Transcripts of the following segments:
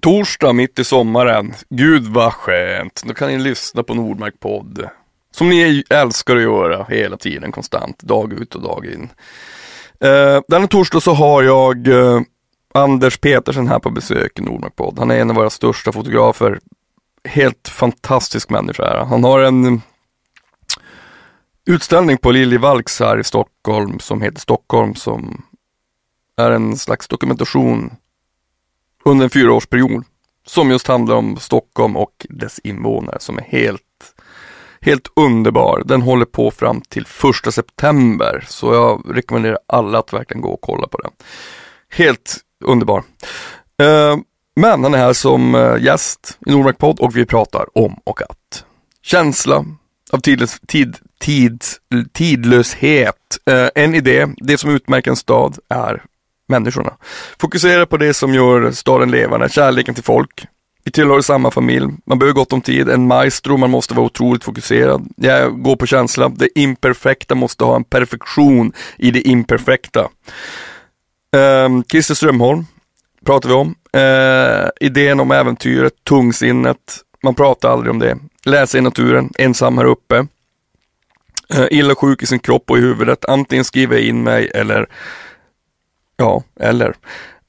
torsdag mitt i sommaren. Gud vad skönt. Då kan ni lyssna på Nordmark podd. Som ni älskar att göra hela tiden konstant, dag ut och dag in. Eh, uh, denna torsdag så har jag uh, Anders Petersen här på besök i Nordmark podd. Han är en av våra största fotografer. Helt fantastisk människa. Han har en mm, utställning på Liljevalchs här i Stockholm som heter Stockholm som är en slags dokumentation under en fyraårsperiod som just handlar om Stockholm och dess invånare som är helt Helt underbar. Den håller på fram till första september så jag rekommenderar alla att verkligen gå och kolla på den. Helt underbar. Eh, men han är här som eh, gäst i Nordmark podd och vi pratar om och att. Känsla av tidlös, tid, tid, tidlöshet. Eh, en idé, det som utmärker en stad är människorna. Fokusera på det som gör staden levande, kärleken till folk. Vi tillhör samma familj, man behöver gott om tid, en maestro, man måste vara otroligt fokuserad. Jag går på känsla, det imperfekta måste ha en perfektion i det imperfekta. Um, Christer Strömholm pratar vi om. Uh, idén om äventyret, tungsinnet, man pratar aldrig om det. Läsa i naturen, ensam här uppe. Uh, illa sjuk i sin kropp och i huvudet, antingen skriver jag in mig eller Ja, eller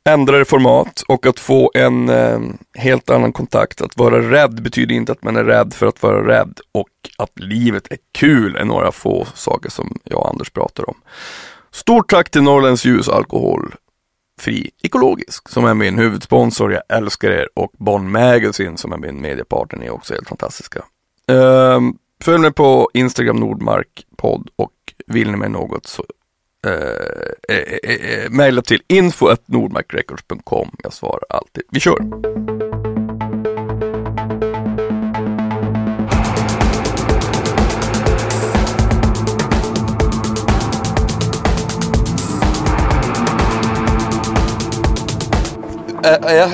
ändrade format och att få en eh, helt annan kontakt. Att vara rädd betyder inte att man är rädd för att vara rädd och att livet är kul är några få saker som jag och Anders pratar om. Stort tack till Norrlands Ljus alkoholfri, Ekologisk som är min huvudsponsor. Jag älskar er och Bonn Magazine som är min mediepartner är också helt fantastiska. Eh, följ mig på Instagram Nordmark podd och vill ni mig något så eh, eh, eh, mejla till info.nordmarkrecords.com. Jag svarar alltid. Vi kör!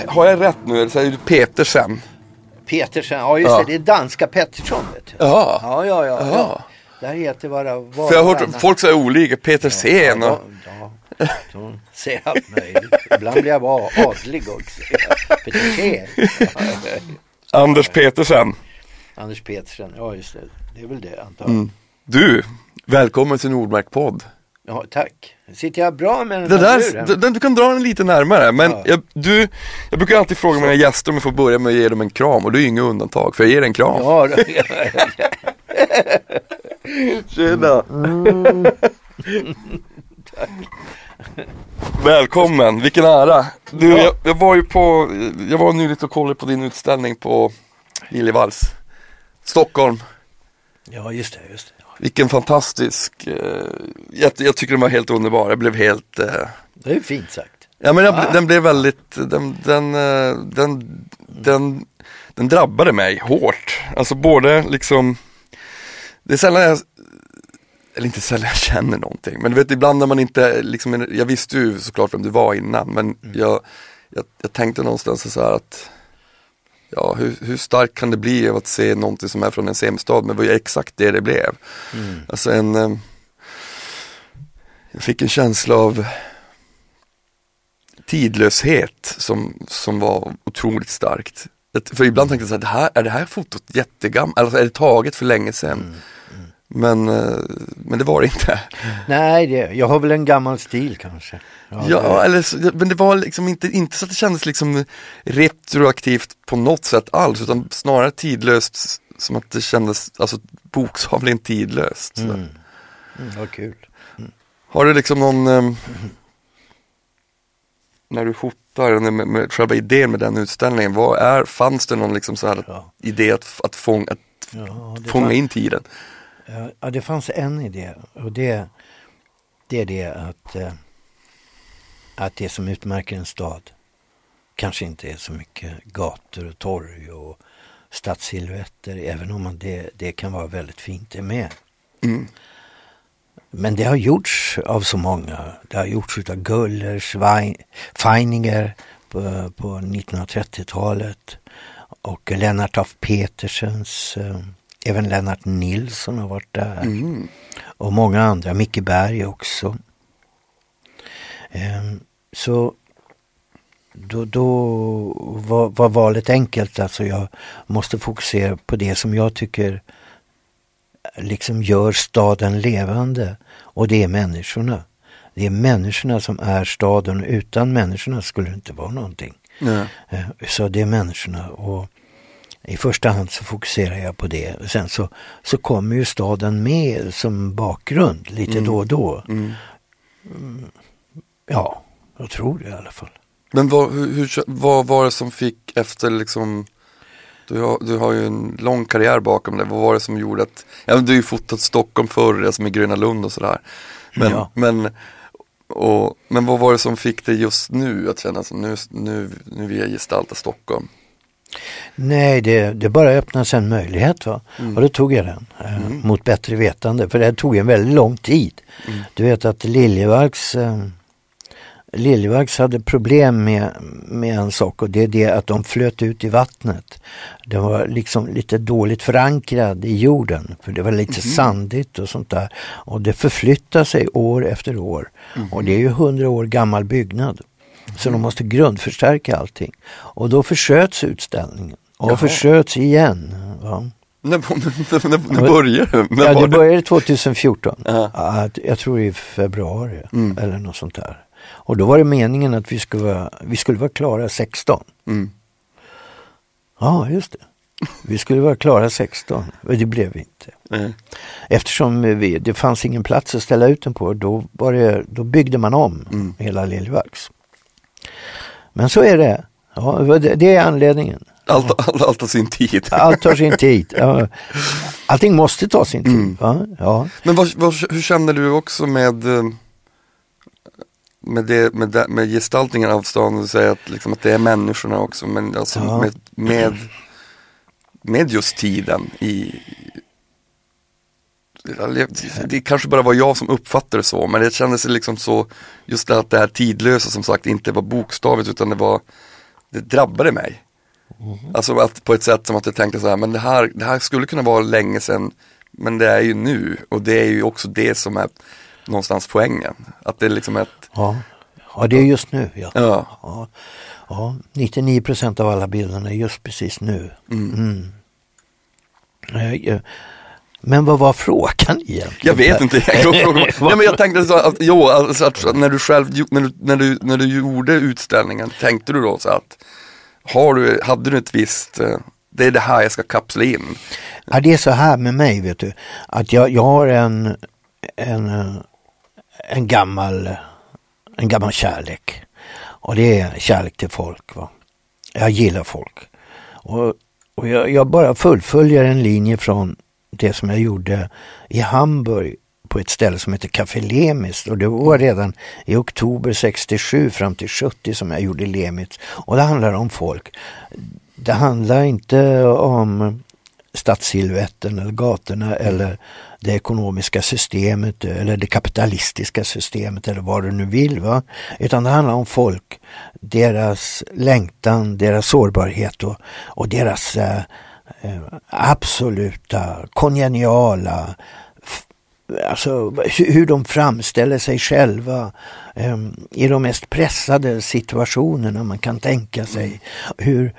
har jag rätt nu? Eller säger du Petersen? Petersen, ja just ja. det, det är danska Pettersson. Vet du. Ja. Ja, ja, ja. ja. Där heter bara... Var För jag har hört folk säga olika, Petersen ja, ja, ja, de säger allt möjligt. Ibland blir jag bara adlig också. Petersen. Anders Petersen. Anders Petersen, ja just det. Det är väl det antar jag. Mm. Du, välkommen till Nordmark podd. Ja, tack. Sitter jag bra med den det här där, Du kan dra den lite närmare men ja. jag, du, jag brukar alltid fråga mina gäster om jag får börja med att ge dem en kram och du är inget undantag för jag ger en kram. Ja, Tjena! Mm. Välkommen, vilken ära! Du, ja. jag, jag, var ju på, jag var nyligt och kollade på din utställning på Liljevalchs Stockholm Ja just det, just det. Vilken fantastisk, eh, jag, jag, tycker den var helt underbar, jag blev helt eh, Det är fint sagt Ja men jag, ah. den blev väldigt, den, den, eh, den, den, den drabbade mig hårt Alltså både liksom det är sällan jag, eller inte sällan jag känner någonting, men du vet ibland när man inte, liksom, jag visste ju såklart vem du var innan, men mm. jag, jag, jag, tänkte någonstans så här att Ja, hur, hur starkt kan det bli av att se någonting som är från en semstad, men det var ju exakt det det blev. Mm. Alltså en, eh, jag fick en känsla av tidlöshet som, som var otroligt starkt. För ibland tänkte jag så här, det här, är det här fotot jättegammalt, alltså är det taget för länge sedan? Mm. Men, eh, men det var det inte. Nej, det, jag har väl en gammal stil kanske. Ja, ja eller, men det var liksom inte, inte så att det kändes liksom retroaktivt på något sätt alls utan snarare tidlöst som att det kändes alltså, bokstavligen tidlöst. Mm. Mm, vad kul. Mm. Har du liksom någon, um, när du fotar, med, med, själva idén med den utställningen, vad är, fanns det någon liksom så här ja. idé att, att, fång, att ja, fånga fann... in tiden? Ja, det fanns en idé och det, det är det att, eh, att det som utmärker en stad kanske inte är så mycket gator och torg och stadssilhuetter, även om det, det kan vara väldigt fint det med. Mm. Men det har gjorts av så många. Det har gjorts av Gullers, Feininger på, på 1930-talet och Lennart af Petersens eh, Även Lennart Nilsson har varit där. Mm. Och många andra, Micke Berg också. Um, så då, då var, var valet enkelt. Alltså jag måste fokusera på det som jag tycker liksom gör staden levande och det är människorna. Det är människorna som är staden utan människorna skulle det inte vara någonting. Nej. Eh, Så det är människorna och i första hand så fokuserar jag på det. Sen så, så kommer ju staden med som bakgrund lite Mm. då och då. Mm. Ja, jag tror det i alla fall. Men vad, hur, hur, vad var det som fick efter liksom du har, du har ju en lång karriär bakom dig. Vad var det som gjorde att, ja du har ju fotat Stockholm förr, som i Gröna Lund och sådär. Men, Ja. men, och, men vad var det som fick dig just nu att känna att nu, nu, nu vill jag gestalta Stockholm? Nej, det, det bara öppnades en möjlighet va? Mm. och då tog jag den eh, mot bättre vetande. För det tog en väldigt lång tid. Mm. Du vet att Liljevalchs eh, Liljevalchs hade problem med, med en sak och det är det att de flöt ut i vattnet. Det var liksom lite dåligt förankrad i jorden för det var lite sandigt och sånt där. Och det förflyttar sig år efter år. Och det är ju hundra år gammal byggnad. Så de måste grundförstärka allting. Och då försköts utställningen. Och Jaha. försköts igen. Va? När, när, när, när började det? Ja, det började 2014. Ja. Ja, jag tror i februari Mm. eller något sånt där. Och då var det meningen att vi skulle vara, vi skulle vara klara 16. Mm. Ja, just det. Vi skulle vara klara 16, men det blev vi inte. Nej. Eftersom vi, det fanns ingen plats att ställa ut den på, då, var det, då byggde man om Mm. hela Liljevalchs. Men så är det. Ja, det, är anledningen. Allt, allt, allt har sin tid. Allt tar sin tid. Ja. Allting måste ta sin tid. Mm. Ja. Men vad, vad, hur känner du också med eh, med, det, med, det, med gestaltningen av stan, du säger att, liksom, att det är människorna också, men alltså Ja. med, med, med just tiden i det kanske bara var jag som uppfattade det så, men det kändes liksom så, just det att det här tidlösa som sagt inte var bokstavligt utan det var, det drabbade mig. Alltså att på ett sätt som att jag tänkte så här, men det här, det här skulle kunna vara länge sedan, men det är ju nu och det är ju också det som är någonstans poängen. Att det är liksom ett, Ja. ja, det är just nu. Ja. ja, Ja, ja 99 procent av alla bilderna är just precis nu. mm. Mm. Eh, eh, Men vad var frågan egentligen? Jag vet inte, jag, ja, men jag tänkte så att, jo, alltså att när du själv, när du, när, du, när du gjorde utställningen, tänkte du då så att, har du, hade du ett visst, eh, det är det här jag ska kapsla in? Ja, det är så här med mig, vet du. Att jag, jag har en, en, en, gammal, en gammal kärlek. Och det är kärlek till folk. Va? Jag gillar folk. Och, och jag, jag bara fullföljer en linje från det som jag gjorde i Hamburg på ett ställe som heter Café Lemis. Och det var redan i oktober 67 fram till 70 som jag gjorde Lemis. Och det handlar om folk. Det handlar inte om stadssilhuetten eller gatorna eller det ekonomiska systemet eller det kapitalistiska systemet eller vad du nu vill. Va? Utan det handlar om folk, deras längtan, deras sårbarhet och, och deras eh, eh absoluta, kongeniala Alltså hu- hur de framställer sig själva eh, i de mest pressade situationerna man kan tänka sig. Hur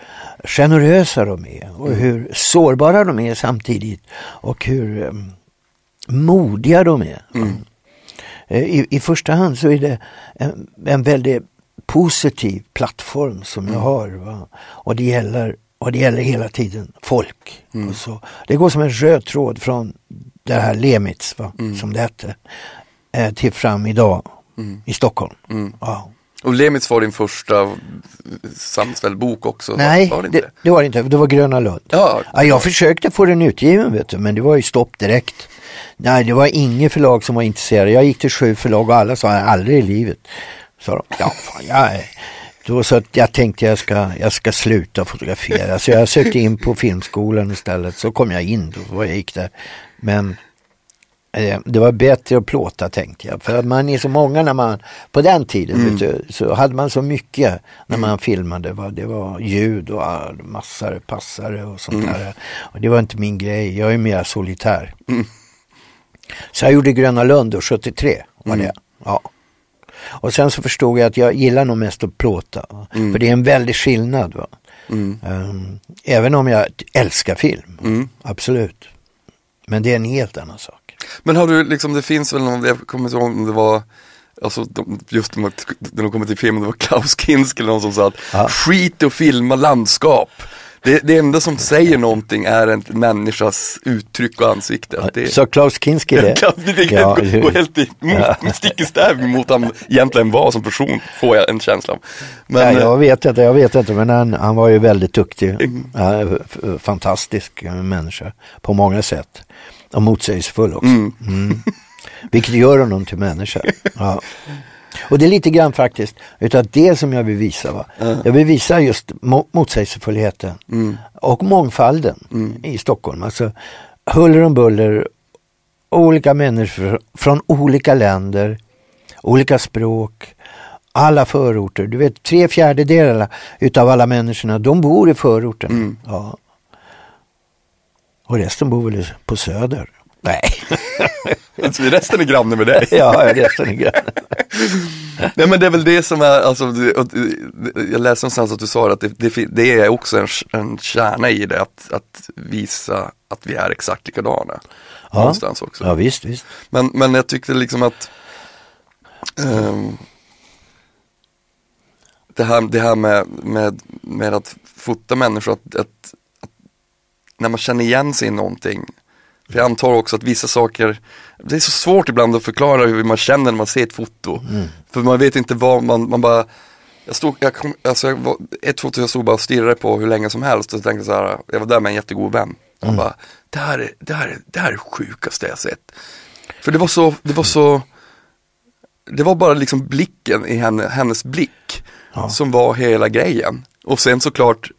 generösa de är och hur sårbara de är samtidigt och hur eh, modiga de är. Eh, I, I första hand så är det en, en väldigt positiv plattform som jag har. Va? Och, det gäller, och det gäller hela tiden folk. Och så, det går som en röd tråd från det här Lemitz, va? som det hette, eh, till fram idag i Stockholm. Mm. Ja. Och Lemitz var din första sammanställd bok också? Nej, var det inte det, det var det inte. Det var Gröna Lund. Ja, Ja, jag försökte få den utgiven vet du, men det var ju stopp direkt. Nej, det var inget förlag som var intresserade. Jag gick till sju förlag och alla sa aldrig i livet. Så de, ja, fan, jag. Då så att jag tänkte jag ska, jag ska sluta fotografera. Så jag sökte in på filmskolan istället. Så kom jag in då, och jag gick där. Men eh, det var bättre att plåta tänkte jag. För att man är så många när man, på den tiden vet du, så hade man så mycket när man filmade. Va? Det var ljud och all- massor passare och sånt där. Och det var inte min grej, jag är mer solitär. Så jag gjorde Gröna Lund och 73 var det. Ja. Och sen så förstod jag att jag gillar nog mest att plåta. Mm. För det är en väldig skillnad. Va? Mm. Ehm, även om jag älskar film, Mm. absolut. Men det är en helt annan sak. Men har du liksom, det finns väl någon, jag kommer inte ihåg om det var Alltså de, just när när de kommer till filmen, det var Klaus Kinski eller någon som sa att Ja. skit att filma landskap. Det, det enda som säger någonting är en människas uttryck och ansikte. Att Det, Så Klaus Kinski det? Ja, det, Ja, går, går helt i, mot, stick i stäv mot han egentligen var som person, får jag en känsla av. Men, ja, eh, jag vet inte, jag vet inte, men han, han var ju väldigt duktig. Mm. Fantastisk eh, människa på många sätt. Och motsägelsefull också. Mm. Mm. Vilket gör honom till människa. Ja. Och det är lite grann faktiskt utav det som jag vill visa. Va? Jag vill visa just mo- motsägelsefullheten Mm. och mångfalden i Stockholm. Alltså huller om buller, olika människor från olika länder, olika språk, alla förorter. Du vet tre fjärdedelar utav alla människorna, de bor i förorten. Mm. Ja. Och resten bor väl på söder. Nej, alltså, resten är granne med dig. ja, resten är grann. Nej men det är väl det som är, alltså, jag läste någonstans att du sa att det, det, det är också en, en kärna i det, att, att visa att vi är exakt likadana. Ja. Någonstans också. Ja, visst, visst. Men, men jag tyckte liksom att ehm, det, här, det här med, med, med att fota människor, att, att, att när man känner igen sig i någonting. För jag antar också att vissa saker, det är så svårt ibland att förklara hur man känner när man ser ett foto. För man vet inte vad man, man bara jag stod, jag kom, alltså jag var, ett foto jag stod bara och stirrade på hur länge som helst och tänkte så här, jag var där med en jättegod vän. Han bara, det här, är, det, här, är- det här är det sjukaste jag sett. För det var så, det var så, det var bara liksom blicken i henne, hennes blick Ja. som var hela grejen. Och sen såklart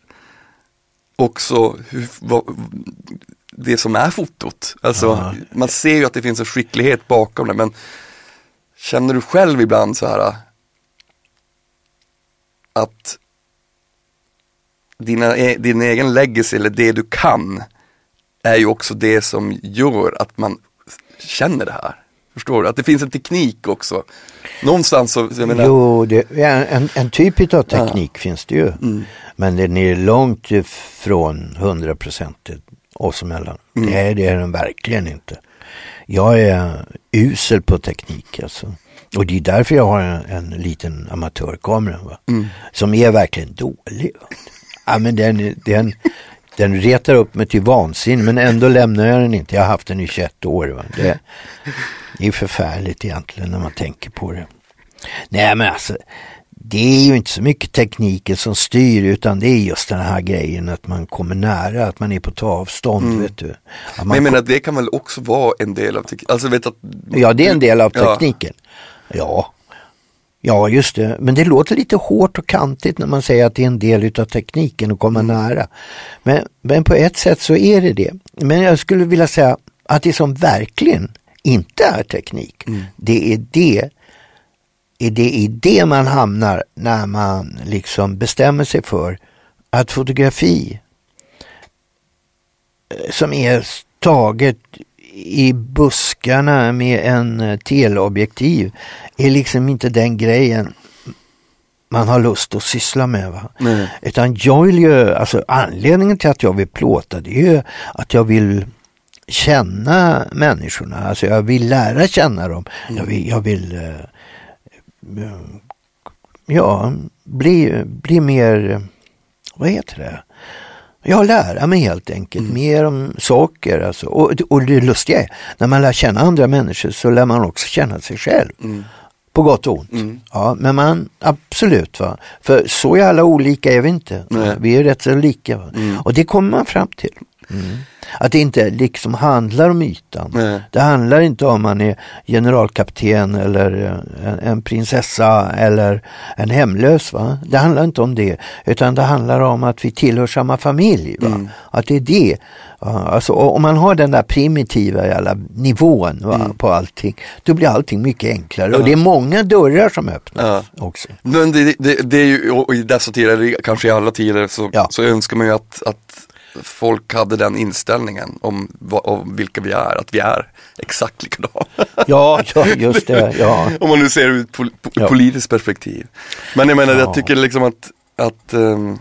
också hur, vad, det som är fotot. Alltså Ja. man ser ju att det finns en skicklighet bakom det men känner du själv ibland så här att dina, e- din egen legacy eller det du kan är ju också det som gör att man känner det här. Förstår du? Att det finns en teknik också. Någonstans så, jag menar, Jo, det, ja, en, en typ av teknik finns det ju. Mm. Men den är långt ifrån 100 procent oss emellan. Mm. Det, är, det är den verkligen inte. Jag är usel på teknik alltså. Och det är därför jag har en, en liten amatörkamera. Va? Mm. Som är verkligen dålig. Va? Ja, men den, den, den retar upp mig till vansinne men ändå lämnar jag den inte. Jag har haft den i 21 år. Va? Det, det är förfärligt egentligen när man tänker på det. Nej men alltså, det är ju inte så mycket tekniken som styr utan det är just den här grejen att man kommer nära, att man är på avstånd. Vet du. Att men man jag menar det kan väl också vara en del av tekniken. Alltså vet att, Ja, det är en del av Ja. tekniken. Ja. Ja, just det. Men det låter lite hårt och kantigt när man säger att det är en del av tekniken att komma nära. Men, men på ett sätt så är det det. Men jag skulle vilja säga att det som verkligen inte är teknik, det är det är det i det man hamnar när man liksom bestämmer sig för att fotografi eh, som är taget i buskarna med en eh, teleobjektiv är liksom inte den grejen man har lust att syssla med. Va? Nej. Utan jag vill ju, alltså anledningen till att jag vill plåta det är ju att jag vill känna människorna, alltså jag vill lära känna dem. Jag vill, jag vill eh, ja, bli, bli mer, eh, vad heter det? Ja, lära mig helt enkelt mer om saker. Alltså. Och, och det lustiga är, när man lär känna andra människor så lär man också känna sig själv. På gott och ont. Mm. Ja, men man, absolut. Va? För så jävla olika är vi inte. Nej. Vi är rätt så lika. Va? Och det kommer man fram till. Mm. Att det inte liksom handlar om ytan. Nej. Det handlar inte om man är generalkapten eller eh, en, en prinsessa eller en hemlös. Va? Det handlar inte om det. Utan det handlar om att vi tillhör samma familj. Va? Att det är det. Ja, Alltså, om man har den där primitiva jävla nivån va, på allting. Då blir allting mycket enklare. Och det är många dörrar som öppnas också. Men det, det, det är ju, och i dessa tider, kanske i alla tider, så, Ja. så önskar man ju att, att folk hade den inställningen om, om vilka vi är, att vi är exakt likadana. Ja, ja just det. Ja. om man nu ser det ur pol ja. politiskt perspektiv. Men jag menar, ja. jag tycker liksom att, att, um,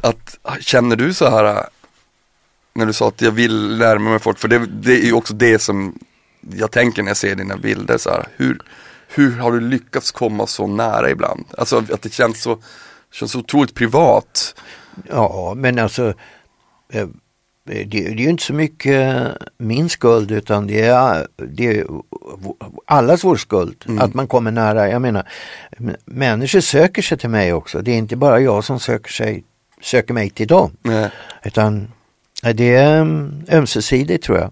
att, känner du så här när du sa att jag vill lära mig folk, för det, det är ju också det som jag tänker när jag ser dina bilder så här, hur, hur har du lyckats komma så nära ibland? Alltså att det känns så, känns så otroligt privat. Ja, men alltså eh, det, det är ju inte så mycket min skuld utan det är, det är allas vår skuld mm. att man kommer nära. Jag menar, människor söker sig till mig också. Det är inte bara jag som söker, sig, söker mig till dem. Nej. Utan det är mm, ömsesidigt tror jag.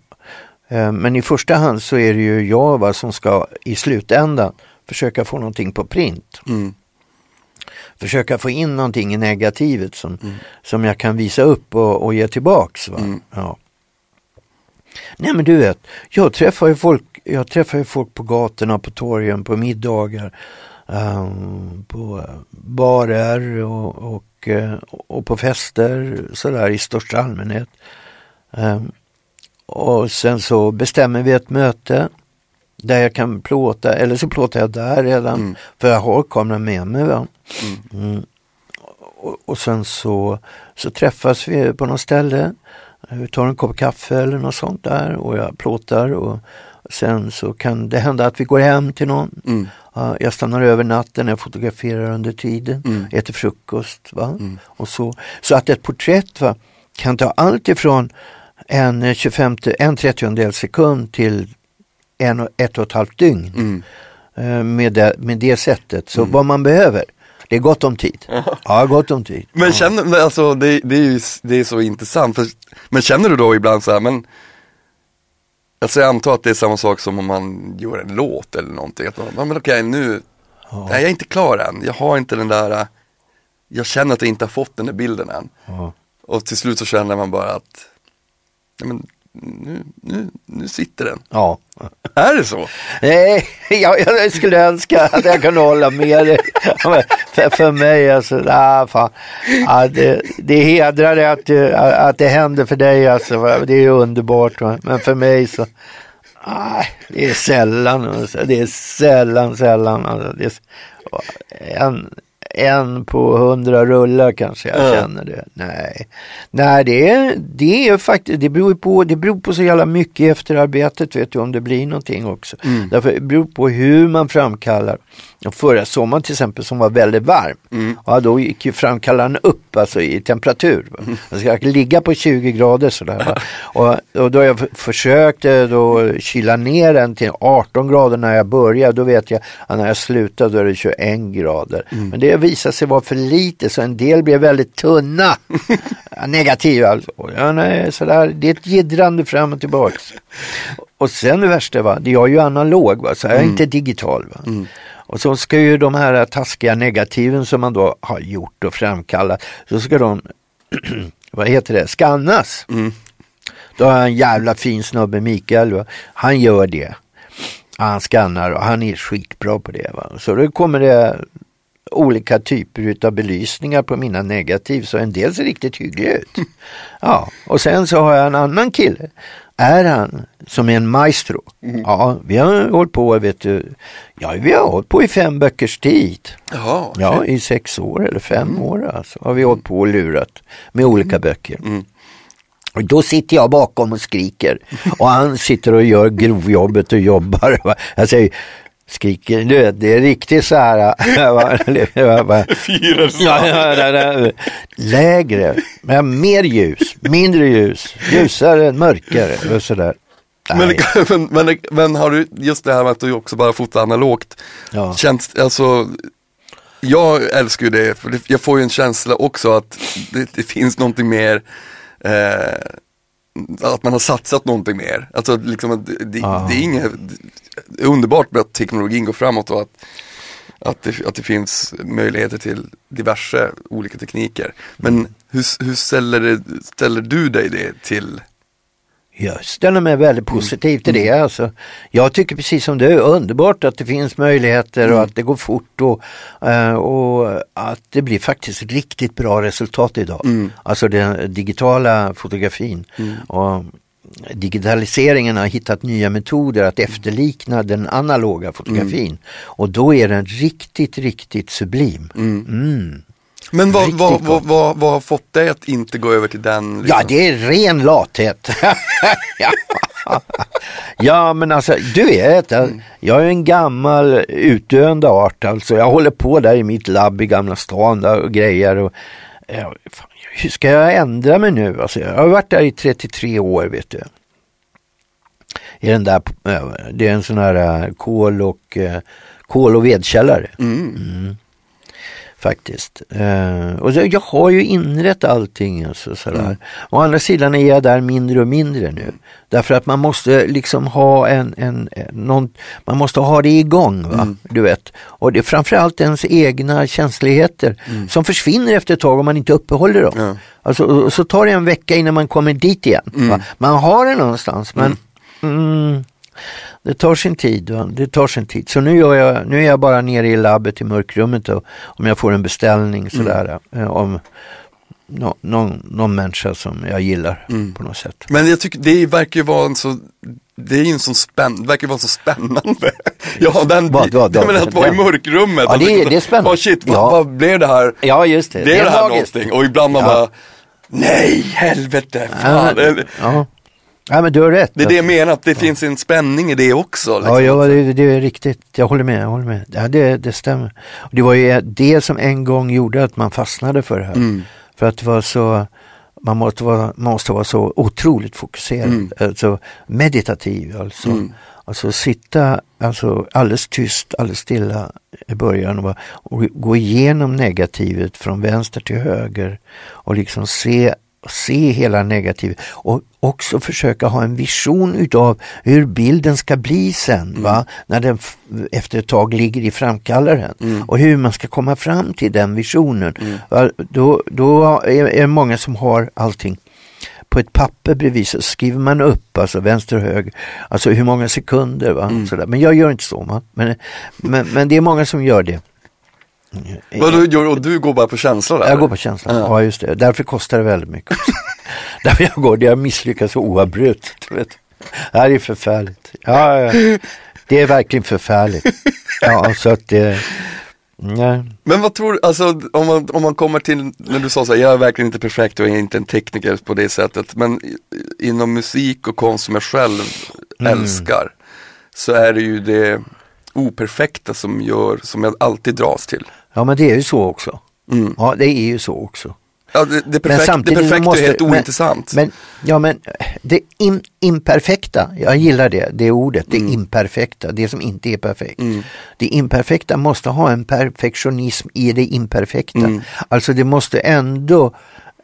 Eh, men i första hand så är det ju jag va, som ska i slutändan försöka få någonting på print. Mm. Försöka få in någonting i negativet som, mm. som jag kan visa upp och, och ge tillbaks. Va? Mm. Ja. Nej men du vet, jag träffar ju folk, jag träffar ju folk på gatorna, på torgen, på middagar, um, på barer och, och, eh, och på fester sådär i största allmänhet. Um, och sen så bestämmer vi ett möte där jag kan plåta, eller så plåtar jag där redan, mm. för jag har kameran med mig. Va? Mm. Mm. Och, och, sen så, så träffas vi på något ställe, vi tar en kopp kaffe eller något sånt där och jag plåtar och sen så kan det hända att vi går hem till någon. Mm. jag stannar över natten, jag fotograferar under tiden, mm. äter frukost. Va? Mm. Och så, så att ett porträtt va, kan ta allt ifrån en 25, en trettiondel sekund till en, ett och ett halvt dygn. Mm. Eh, med, det, med det sättet. Så mm. vad man behöver, det är gott om tid. Ja, gott om tid. Men ja. känner, alltså det, det, är ju det är så intressant. För, men känner du då ibland så här, men Alltså jag antar att det är samma sak som om man gör en låt eller någonting. Att man, men okej nu, ja. nej, jag är inte klar än. Jag har inte den där, jag känner att jag inte har fått den där bilden än. Ja. Och till slut så känner man bara att ja, men nu, nu, nu sitter den. Ja. Är det så? Nej, jag, jag skulle önska att jag kunde hålla med dig. För, för mig alltså, ah, fan. Ah, det, det hedrar dig att, att det händer för dig alltså. Det är underbart. Men för mig så, ah, det är sällan. Alltså. Det är sällan, sällan. Alltså. Det är en, en på hundra rullar kanske jag mm. känner det. Nej, Nej det, är, det är faktiskt, det beror på, det beror på så jävla mycket i efterarbetet vet du om det blir någonting också. Mm. Därför det beror på hur man framkallar. Förra sommaren till exempel som var väldigt varm, mm. ja, då gick ju framkallaren upp alltså i temperatur. Mm. Den ska ligga på 20 grader sådär. och, och då jag försökte då kyla ner den till 18 grader när jag började, då vet jag att när jag slutade då är det 21 grader. Mm. Men det visade sig vara för lite så en del blev väldigt tunna. Negativa alltså. Ja, nej, sådär. Det är ett jiddrande fram och tillbaks. Och sen det värsta, va? jag är ju analog, va? så jag är mm. inte digital. Va? Mm. Och så ska ju de här taskiga negativen som man då har gjort och framkallat, så ska de, vad heter det, skannas. Mm. Då har jag en jävla fin snubbe, Mikael, va? han gör det. Han skannar och han är skitbra på det. Va? Så då kommer det olika typer av belysningar på mina negativ så en del ser riktigt hyggliga ut. Ja, och sen så har jag en annan kille är han som en maestro. Mm. Ja, vi har hållit på, vet du, ja, vi har hållit på i fem böckers tid. Jaha, okay. Ja, i sex år eller fem mm. år alltså, har vi hållit på och lurat med olika mm. böcker. Mm. Och då sitter jag bakom och skriker och han sitter och gör grovjobbet och jobbar. Jag säger, skriker, du vet, det är riktigt så här. Fyra Lägre, men mer ljus, mindre ljus, ljusare, mörkare och sådär. Men, men, men, men, har du, just det här med att du också bara fotar analogt, ja. känns, alltså jag älskar ju det, för jag får ju en känsla också att det, det finns någonting mer eh, att man har satsat någonting mer. Alltså liksom, det, det, det är inget, underbart med att teknologin går framåt och att, att, det, att det finns möjligheter till diverse olika tekniker. Men hur, hur ställer, det, ställer du dig det till Jag ställer mig väldigt positiv till det. Alltså, jag tycker precis som du, underbart att det finns möjligheter och att det går fort och, eh, och att det blir faktiskt riktigt bra resultat idag. Alltså den digitala fotografin. Och digitaliseringen har hittat nya metoder att efterlikna den analoga fotografin. Och då är den riktigt, riktigt sublim. Mm. Men vad, vad, vad, vad, vad har fått dig att inte gå över till den? Liksom? Ja, det är ren lathet. ja, men alltså du vet, jag- jag är en gammal utdöende art. Alltså, jag håller på där i mitt labb i Gamla stan där och grejer. Och, ja, fan, hur ska jag ändra mig nu? Alltså, jag har varit där i 33 år, vet du. I den där, eh, det är en sån här eh, kol och, eh, kol och vedkällare Mm. Faktiskt. Eh, och jag har ju inrett allting. Alltså, sådär. Å andra sidan är jag där mindre och mindre nu. Därför att man måste liksom ha en, en, någon, man måste ha det igång. Va? Du vet. Och det är framförallt ens egna känsligheter som försvinner efter ett tag om man inte uppehåller dem. Ja. Alltså, och, så tar det en vecka innan man kommer dit igen. Va? Man har det någonstans men mm, det tar sin tid. Det tar sin tid. Så nu, jag, nu är jag bara nere i labbet i mörkrummet och, om jag får en beställning sådär. eh, Om nå, någon, någon människa som jag gillar på något sätt. Men jag tycker det verkar ju vara en så det är ju en sån spänn, verkar vara så spännande. Ja, den, Vad, vad, vad? att vara i mörkrummet. Ja, det är- det är spännande. Oh shit, vad, Ja. vad blev det här? Ja just det. Det är det här magiskt. någonting. Och ibland man Ja. bara, nej helvete, fan. Det, ja. Ja men du har rätt. det är det jag menar, att det finns en spänning i det också. Liksom. Ja, ja det, det är riktigt. Jag håller med. Jag håller med. Ja, det, det stämmer. Och det var ju det som en gång gjorde att man fastnade för det här. Mm. För att det var så, man måste vara, måste vara så otroligt fokuserad, Mm. alltså meditativ alltså. Alltså sitta alltså, alldeles tyst, alldeles stilla i början och, bara- och gå igenom negativet från vänster till höger och liksom se, se hela negativet och också försöka ha en vision utav hur bilden ska bli sen, va? när den efter ett tag ligger i framkallaren och hur man ska komma fram till den visionen. Va? Då, då är, är det många som har allting på ett papper bredvid så skriver man upp, alltså vänster och höger, alltså hur många sekunder. Va? Sådär. Men jag gör inte så. Va? Men, men, men det är många som gör det. Vad du gör, och du går bara på känsla där? Jag går på känslan, Ja. ja. just det. Därför kostar det väldigt mycket. Därför jag går, det har misslyckats oavbrutet. Vet. Det här är förfärligt. Ja, ja. Det är verkligen förfärligt. Ja, så att det... Nej. Men vad tror du, alltså om man, om man kommer till, när du sa så här, jag är verkligen inte perfekt och jag är inte en tekniker på det sättet, men inom musik och konst som jag själv Mm. älskar, så är det ju det operfekta som gör, som jag alltid dras till. Ja, men det är ju så också. Mm. Ja, det är ju så också. Ja, det, det, perfekt, det samtidigt perfekta måste- är helt men- ointressant. Men, ja, men det im, imperfekta, jag gillar det, det ordet, det Mm. imperfekta, det som inte är perfekt. Det imperfekta måste ha en perfektionism i det imperfekta. Mm. Alltså det måste ändå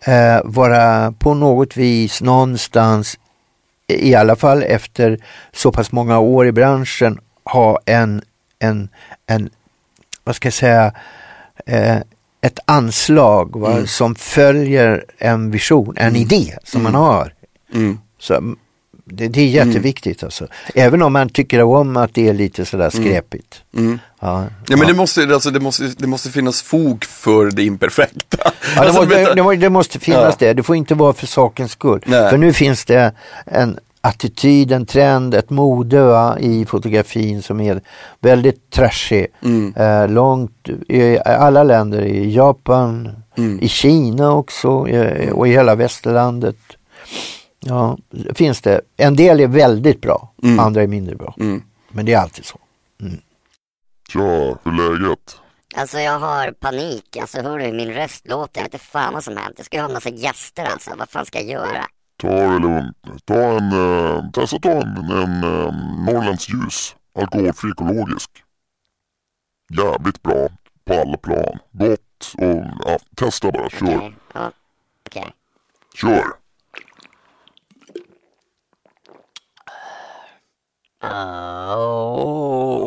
eh, vara på något vis någonstans, i alla fall efter så pass många år i branschen, ha en, en, en vad ska jag säga, ett anslag va, som följer en vision, en idé som man har. Mm. Så, mm, det, det är jätteviktigt alltså. Även om man tycker om att det är lite sådär skräpigt. Mm. Ja, Ja men det måste, alltså, det, måste, det måste finnas fog för det imperfekta. Ja, det, Alltså, måste, det, det måste finnas Ja. det, det får inte vara för sakens skull. Nej. För nu finns det en attityd, en trend, ett mode va, i fotografin som är väldigt trashig. Mm. Eh, långt i alla länder, i Japan, Mm. i Kina också eh, och i hela västerlandet. Ja, finns det. En del är väldigt bra, Mm. andra är mindre bra. Mm. Men det är alltid så. Tja, hur är läget? Alltså jag har panik, alltså hör du hur min röst låter? Jag vet inte fan vad som hänt. Jag ska ju ha en massa gäster alltså, vad fan ska jag göra? Ta det lugnt nu. Ta en, eh, testa ta en, en eh, Norrlands ljus. Alkoholfri ekologisk. Jävligt bra på alla plan. Gott och ja, testa bara. Kör. Okej. Kör.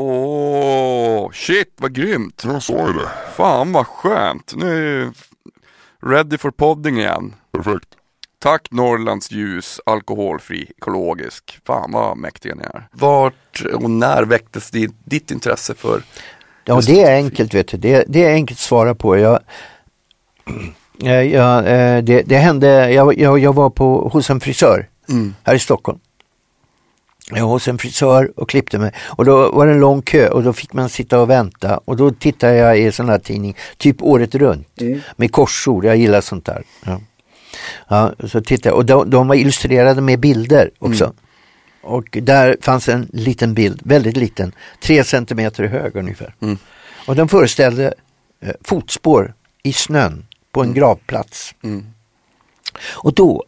Åh, shit vad grymt. Jag sa ju det. Fan vad skönt. Nu är jag ready for podding igen. Perfekt. Tack Norrlands ljus, alkoholfri, ekologisk. Fan vad mäktiga ni är. Vart och när väcktes ditt, ditt intresse för Ja, det är enkelt vet du. Det, det är enkelt att svara på. Jag, eh, jag, eh, det, det hände, jag, jag, jag var på, hos en frisör mm. här i Stockholm. Jag var hos en frisör och klippte mig och då var det en lång kö och då fick man sitta och vänta och då tittade jag i en sån här tidning, typ året runt med korsord, jag gillar sånt där. Ja. Ja, så tittade och de, de var illustrerade med bilder också. Och där fanns en liten bild, väldigt liten, tre centimeter hög ungefär. Mm. Och den föreställde eh, fotspår i snön på en gravplats. Mm. Och då,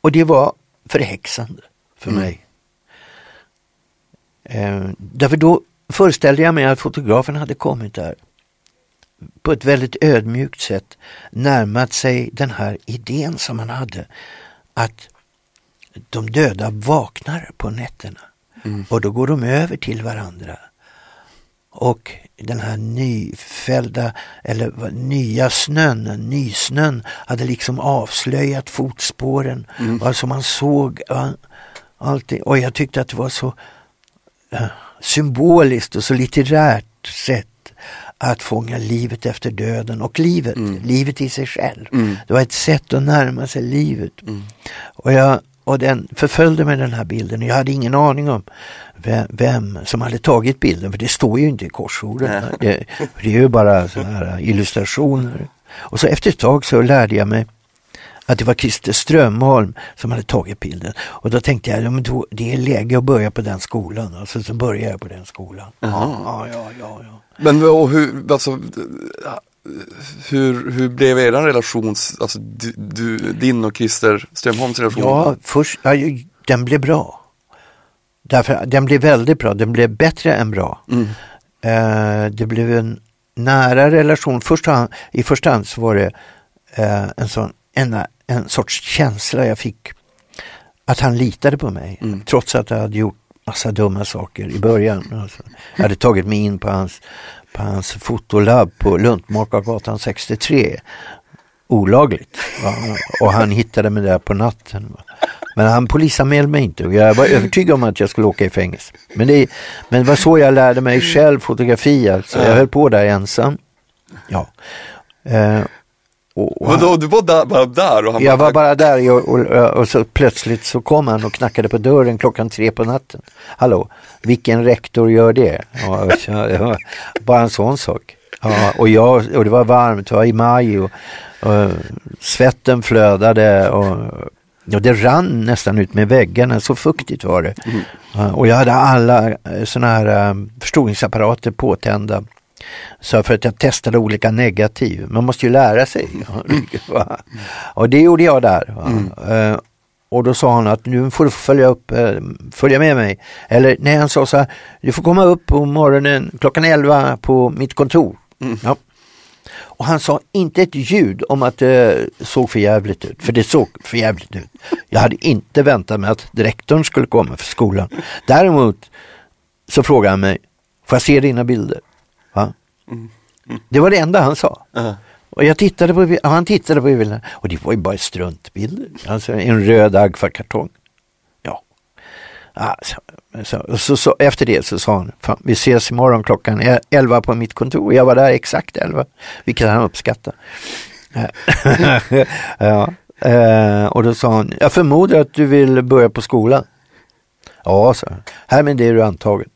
och det var förhäxande för Mm. mig. Eh, därför då föreställde jag mig att fotografen hade kommit där på ett väldigt ödmjukt sätt närmat sig den här idén som han hade att de döda vaknar på nätterna Mm. och då går de över till varandra. Och den här nyfällda, eller nya snön, nysnön, hade liksom avslöjat fotspåren. Mm. Alltså man såg allting. Och jag tyckte att det var så eh, symboliskt och så litterärt sätt att fånga livet efter döden och livet, livet i sig själv. Mm. Det var ett sätt att närma sig livet. Och, jag, och den förföljde mig den här bilden. Jag hade ingen aning om vem, vem som hade tagit bilden, för det står ju inte i korsorden. Det, det är ju bara så här illustrationer. Och så efter ett tag så lärde jag mig att det var Christer Strömholm som hade tagit bilden. Och då tänkte jag, ja, men då, det är läge att börja på den skolan. Alltså, så började jag på den skolan. Ja, ja, ja, ja. Men och hur, alltså, hur, hur blev er relation, alltså du, du, din och Christer Strömholms relation? Ja, först, ja, den blev bra. Därför, den blev väldigt bra, den blev bättre än bra. Mm. Eh, det blev en nära relation. Först, I första hand så var det eh, en, sån, en, en sorts känsla jag fick att han litade på mig. Mm. Trots att jag hade gjort massa dumma saker i början. Alltså, jag hade tagit mig in på hans, på hans fotolabb på Luntmakargatan 63 olagligt. Va? Och han hittade mig där på natten. Va? Men han polisanmälde mig inte och jag var övertygad om att jag skulle åka i fängelse. Men det, men det var så jag lärde mig själv fotografi alltså. Jag höll på där ensam. Ja. Eh, och, och Vadå, du var där, bara där och han jag var bara där och, och, och så plötsligt så kom han och knackade på dörren klockan tre på natten. Hallå, vilken rektor gör det? Så- bara en sån sak. Ja, och, jag, och det var varmt, det var i maj och, och svetten flödade och, och det rann nästan ut med väggarna, så fuktigt var det. Ja, och jag hade alla sådana här um, förstoringsapparater påtända. Så för att jag testade olika negativ. Man måste ju lära sig. Va? Och det gjorde jag där. Va? Eh, och då sa han att nu får du följa upp, eh, följa med mig. Eller nej, han sa så här, du får komma upp på morgonen klockan 11 på mitt kontor. Ja. Och han sa inte ett ljud om att det såg för jävligt ut, för det såg för jävligt ut. Jag hade inte väntat mig att direktorn skulle komma för skolan. Däremot så frågade han mig, får jag se dina bilder? Det var det enda han sa. Ja. Och jag tittade på, han tittade på bilderna och det var ju bara struntbilder. Alltså en röd Agfa-kartong. Ja. Alltså, så, så, så, efter det så sa han, Fan, vi ses imorgon klockan e- 11 på mitt kontor. Jag var där exakt 11, vilket han uppskattade. ja. eh, och då sa han, jag förmodar att du vill börja på skolan. Ja, han. Härmed är du antagen.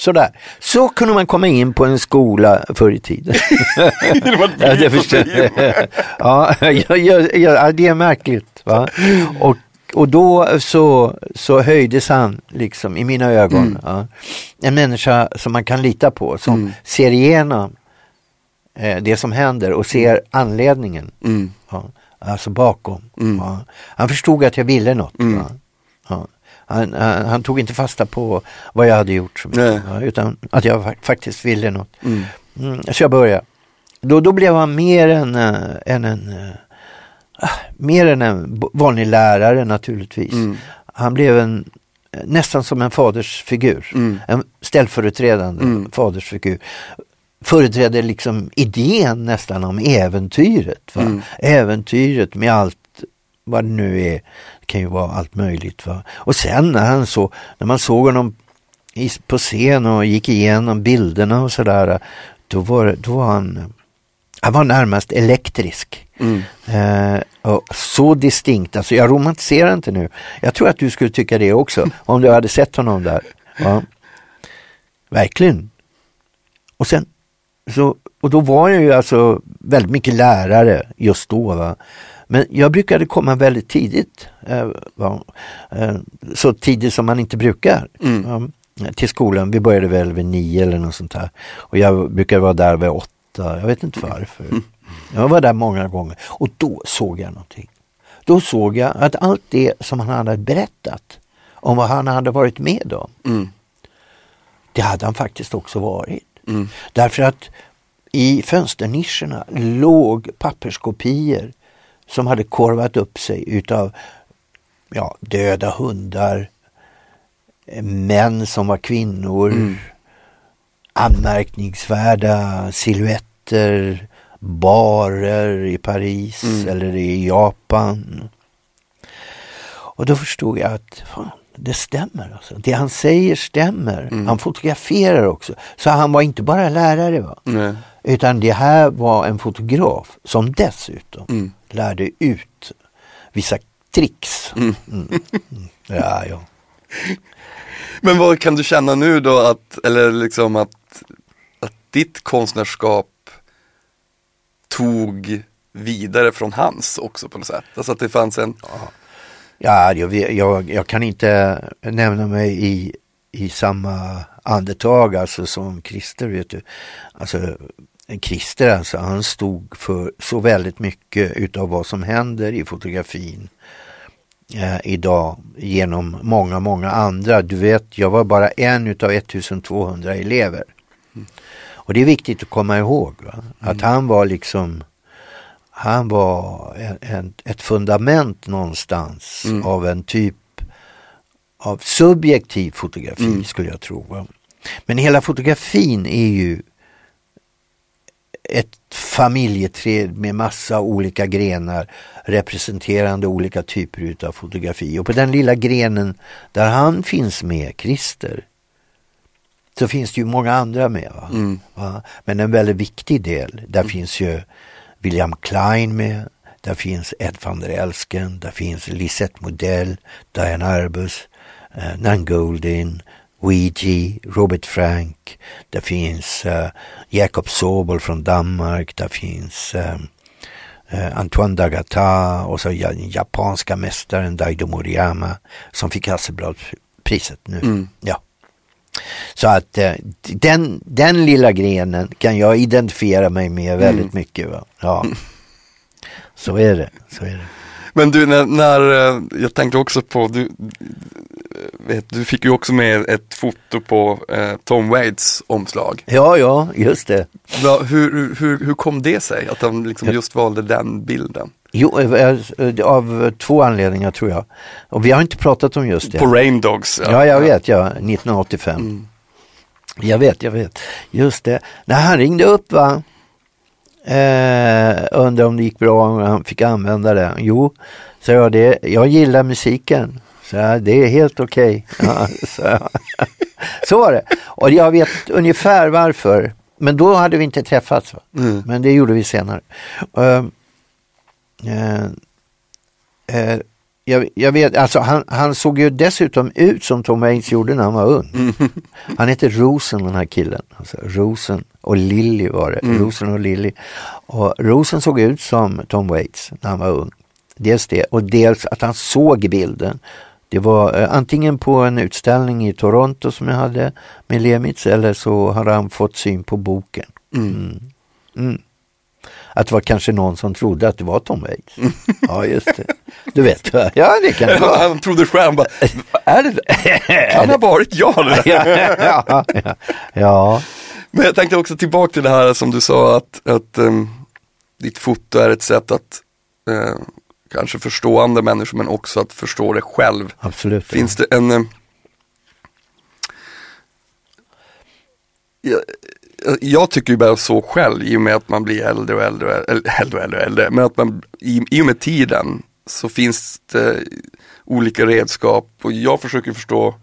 Sådär. Så kunde man komma in på en skola förr i tiden. det var Ja, det förstår jag. ja, ja, ja, ja, det är märkligt. Va? Och, och då så, så höjdes han liksom i mina ögon. Mm. Ja. En människa som man kan lita på, som Mm. ser igenom eh, det som händer och ser anledningen. Mm. Ja. Alltså bakom. Mm. Ja. Han förstod att jag ville något. Mm. Va? Han, han, han tog inte fasta på vad jag hade gjort, så mycket, utan att jag fa- faktiskt ville något. Mm. Mm, så jag började. Då, då blev han mer än, äh, än en, äh, mer än en vanlig lärare naturligtvis. Mm. Han blev en, eh, nästan som en fadersfigur. Mm. En ställföreträdande Mm. fadersfigur. Företrädde liksom idén nästan om äventyret. Va? Mm. Äventyret med allt vad det nu är. Kan ju vara allt möjligt. Va? Och sen när han så, när man såg honom på scen och gick igenom bilderna och sådär. Då var, då var han, han var närmast elektrisk. Mm. Eh, och så distinkt, alltså jag romantiserar inte nu. Jag tror att du skulle tycka det också om du hade sett honom där. Ja. Verkligen. Och sen så, och då var jag ju alltså väldigt mycket lärare just då. Va? Men jag brukade komma väldigt tidigt. Eh? Eh, så tidigt som man inte brukar. Mm. Till skolan. Vi började väl vid nio eller något sånt här. Och jag brukade vara där vid åtta. Jag vet inte varför. Jag var där många gånger och då såg jag någonting. Då såg jag att allt det som han hade berättat om vad han hade varit med om. Mm. Det hade han faktiskt också varit. Mm. Därför att i fönsternischerna låg papperskopior som hade korvat upp sig utav ja, döda hundar, eh, män som var kvinnor, Mm. anmärkningsvärda silhuetter, barer i Paris Mm. eller i Japan. Och då förstod jag att fan, det stämmer. Alltså. Det han säger stämmer. Mm. Han fotograferar också. Så han var inte bara lärare. Va? Nej. Utan det här var en fotograf som dessutom Mm. lärde ut vissa tricks. Mm. Mm. Mm. Ja, ja. Men vad kan du känna nu då att, eller liksom att, att ditt konstnärskap tog vidare från hans också på något sätt? Alltså att det fanns en, Ja, jag, jag, jag kan inte nämna mig i, i samma andetag alltså som Christer. Vet du. Alltså, Christer alltså, han stod för så väldigt mycket utav vad som händer i fotografin eh, idag genom många, många andra. Du vet, jag var bara en utav 1200 elever. Och det är viktigt att komma ihåg va? att han var liksom han var en, en, ett fundament någonstans Mm. av en typ av subjektiv fotografi Mm. skulle jag tro. Va? Men hela fotografin är ju ett familjeträd med massa olika grenar representerande olika typer utav fotografi. Och på den lilla grenen där han finns med, Christer, så finns det ju många andra med. Va? Mm. Va? Men en väldigt viktig del, där finns ju William Klein med, där finns Ed van der Elsken, där finns Lisette Modell, Diane Arbus, eh, Nan Goldin, Ouija, Robert Frank, där finns eh, Jacob Sobol från Danmark, där finns eh, Antoine Dagata och så den japanska mästaren Daido Moriyama som fick Hasselbladpriset nu. Mm. Ja. Så att eh, den, den lilla grenen kan jag identifiera mig med väldigt Mm. mycket. Va? Ja. Så är det. Så är det. Men du, när, när jag tänkte också på, du, du fick ju också med ett foto på eh, Tom Waits omslag. Ja, ja, just det. Va, hur, hur, hur kom det sig att han liksom Ja. just valde den bilden? Jo, eh, eh, av två anledningar tror jag. Och vi har inte pratat om just det. På Rain Dogs? Ja, jag vet, ja, 1985. Mm. Jag vet, jag vet. Just det. När han ringde upp va. Eh, undrade om det gick bra om han fick använda det. Jo, så jag det. Jag gillar musiken. Så jag, det är helt okej. Ja, så, så var det. Och jag vet ungefär varför. Men då hade vi inte träffats. Mm. Men det gjorde vi senare. Eh, eh, eh, jag, jag vet, alltså han, han såg ju dessutom ut som Tom Waits gjorde när han var ung. Han heter Rosen den här killen. Alltså, Rosen och Lilly var det. Mm. Rosen och Lilly. Och Rosen såg ut som Tom Waits när han var ung. Dels det och dels att han såg bilden. Det var eh, antingen på en utställning i Toronto som jag hade med Lemitz eller så hade han fått syn på boken. Mm. Mm. Att det var kanske någon som trodde att det var Tom Waits. Ja, just det. Du vet, ja det kan det vara. Han trodde själv, bara, är det Kan det ha varit jag ja, ja, ja. ja, Men jag tänkte också tillbaka till det här som du sa att, att ehm, ditt foto är ett sätt att eh, kanske förstå andra människor men också att förstå dig själv. absolut. Finns det en... eh, jag, jag tycker ju bara så själv i och med att man blir äldre och äldre, och äldre, äldre, och äldre, men att man i, i och med tiden så finns det olika redskap och jag försöker förstå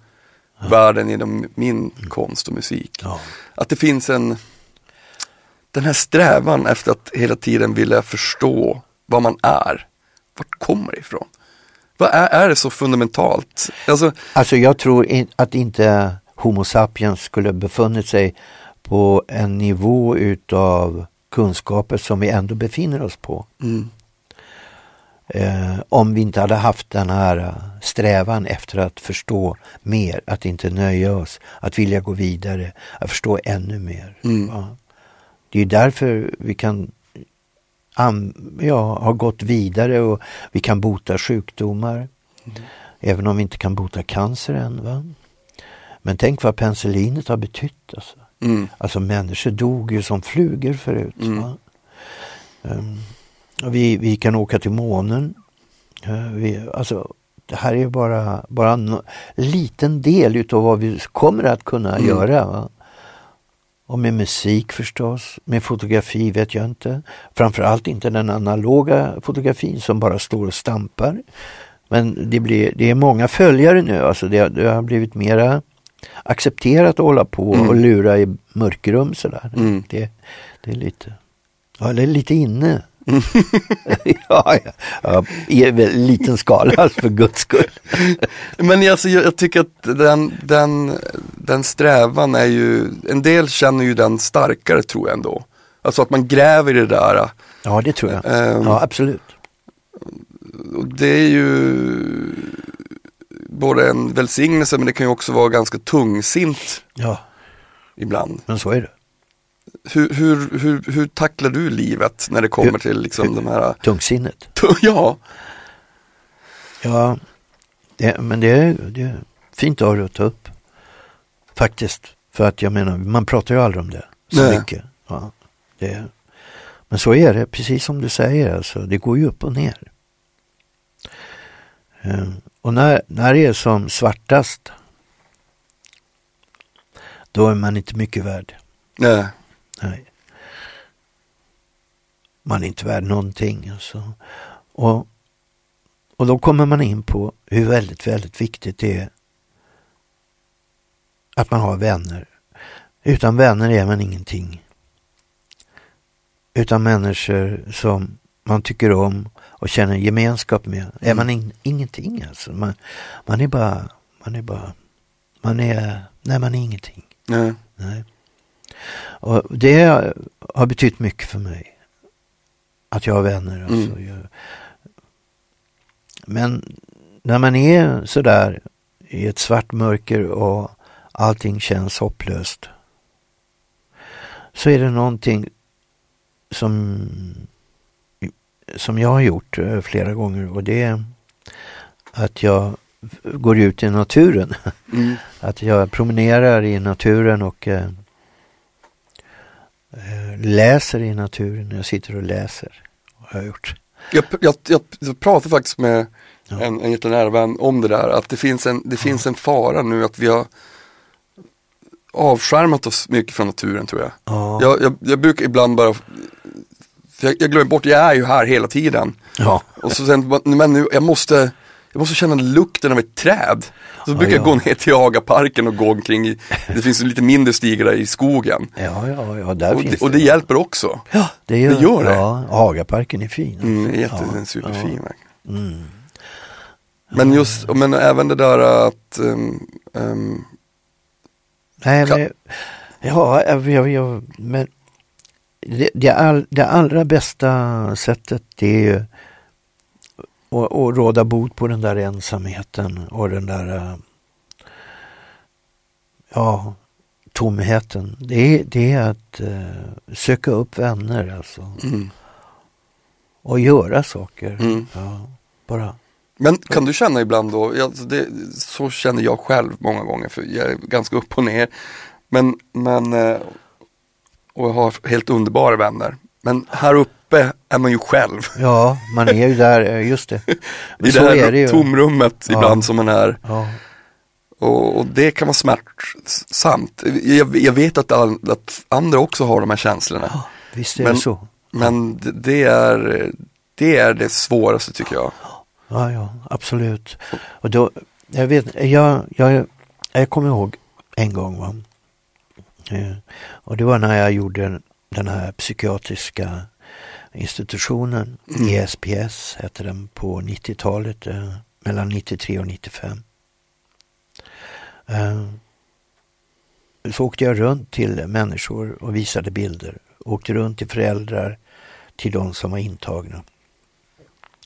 världen genom min konst och musik. Ja. Att det finns en, den här strävan efter att hela tiden vilja förstå vad man är. Vart kommer det ifrån? Vad är, är det så fundamentalt? Alltså, Alltså jag tror in, att inte Homo sapiens skulle befunnit sig på en nivå utav kunskaper som vi ändå befinner oss på. mm, Eh, om vi inte hade haft den här strävan efter att förstå mer, att inte nöja oss, att vilja gå vidare, att förstå ännu mer. Mm. Ja. Det är därför vi kan am- ja, ha gått vidare och vi kan bota sjukdomar. Även om vi inte kan bota cancer än. Va? Men tänk vad penicillinet har betytt. Alltså. mm, Alltså människor dog ju som flugor förut. Mm. Och vi, vi kan åka till månen. Eh, vi, alltså, det här är bara en liten del utav vad vi kommer att kunna Mm. göra. Va? Och med musik förstås, med fotografi vet jag inte. Framförallt inte den analoga fotografin som bara står och stampar. Men det, blir, det är många följare nu, alltså det, det har blivit mera accepterat att hålla på Mm. och lura i mörkrum sådär. Mm. Det, det är lite, ja det är lite inne. Ja, ja, i en liten skala för guds skull. Men alltså, jag, jag tycker att den, den, den strävan är ju, en del känner ju den starkare tror jag ändå. Alltså att man gräver i det där. Ja det tror jag. Ehm, Ja absolut. Och det är ju både en välsignelse men det kan ju också vara ganska tungsint Ja ibland. men så är det. Hur, hur, hur, hur tacklar du livet när det kommer Hur- till liksom hur- de här, Tungsinnet. ja, Ja, det, men det är, det är fint av dig att ta upp. Faktiskt. För att jag menar, man pratar ju aldrig om det så Nej. mycket. Ja, det, men så är det, precis som du säger. Alltså, det går ju upp och ner. Eh, Och när, när det är som svartast, då är man inte mycket värd. nej, Nej. Man är inte värd någonting. Alltså. Och, och då kommer man in på hur väldigt, väldigt viktigt det är att man har vänner. Utan vänner är man ingenting. Utan människor som man tycker om och känner gemenskap med är man in, ingenting. Alltså. Man, man är bara, man är bara, man är, nej man är ingenting. nej, Nej. Och det har betytt mycket för mig. Att jag har vänner. Alltså. Mm. Men när man är sådär i ett svart mörker och allting känns hopplöst. Så är det någonting som, som jag har gjort eh, flera gånger och det är att jag går ut i naturen. mm, Att jag promenerar i naturen och eh, läser i naturen. Jag sitter och läser. Har jag gjort. jag, jag, jag, pratade faktiskt med Ja. en, en jättenära vän om det där, att det finns en, det finns en fara nu att vi har avskärmat oss mycket från naturen tror jag. Ja. Jag, jag, jag brukar ibland bara, jag, jag glömmer bort, jag är ju här hela tiden. ja. Och så sen, men nu, jag måste, jag måste känna lukten av ett träd. Så brukar ja. jag gå ner till Hagaparken och gå omkring i, det finns lite mindre stigar där i skogen. Ja, ja, ja, där Och finns det, och det hjälper också. Ja, det gör, det gör det. Ja, Hagaparken är fin. Mm, jätte, ja, den är superfin. Mm. Men just, men även det där att um, um, Nej, men, ja, jag, jag, jag, men det, det, all, det allra bästa sättet det är ju att, att råda bot på den där ensamheten och den där eh, ja, tomheten. Det är, det är att eh, söka upp vänner alltså. mm. Och göra saker. Mm. Ja, bara. Men kan du känna ibland då, alltså det, så känner jag själv många gånger för jag är ganska upp och ner. Men, men eh, och jag har helt underbara vänner. Men här uppe är man ju själv. Ja, man är ju där, eh, just det. Men I det här är det tomrummet Ja. ibland som man är. Ja, Och, och det kan vara smärtsamt. Jag, jag vet att, all, att andra också har de här känslorna. visst är Men- det så. Men det, det, är, det är det svåraste tycker jag. ja, ja, absolut. Och då, jag vet, jag, jag, jag kommer ihåg en gång va. Eh, Och det var när jag gjorde den här psykiatriska institutionen, Mm. ESPS hette den på 90-talet, eh, mellan 93 och 95. Eh, Så åkte jag runt till människor och visade bilder. Åkte runt till föräldrar till de som var intagna.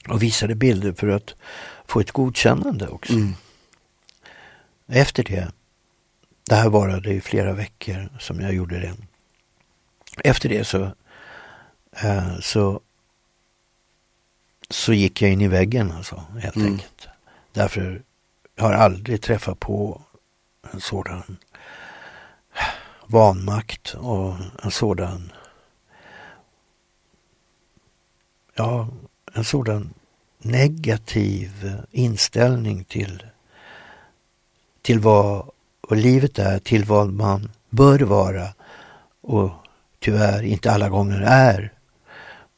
Och visade bilder för att få ett godkännande också. Mm. Efter det, det här varade i flera veckor som jag gjorde det. Efter det så, eh, så, så gick jag in i väggen alltså, helt Mm. enkelt. Därför jag har aldrig träffat på en sådan vanmakt och en sådan ja, en sådan negativ inställning till, till vad, vad livet är, till vad man bör vara och tyvärr inte alla gånger är.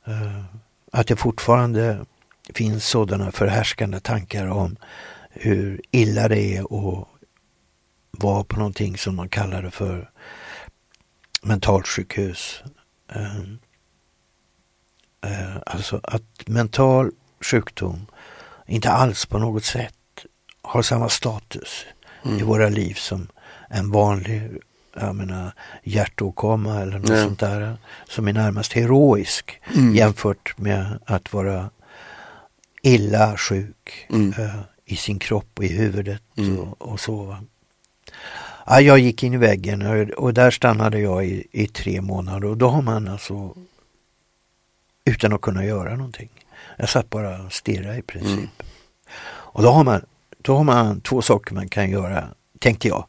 Eh, Att det fortfarande finns sådana förhärskande tankar om hur illa det är att vara på någonting som man kallar det för mentalsjukhus. Eh, eh, Alltså att mental sjukdom inte alls på något sätt har samma status i Mm. våra liv som en vanlig jag menar, hjärtåkomma eller något Ja. sånt där som är närmast heroisk Mm. jämfört med att vara illa sjuk Mm. eh, i sin kropp och i huvudet Mm. och, och så. Ja, jag gick in i väggen och, och där stannade jag i, i tre månader och då har man alltså utan att kunna göra någonting. Jag satt bara och stirrade i princip. Mm. Och då har, man, då har man två saker man kan göra, tänkte jag.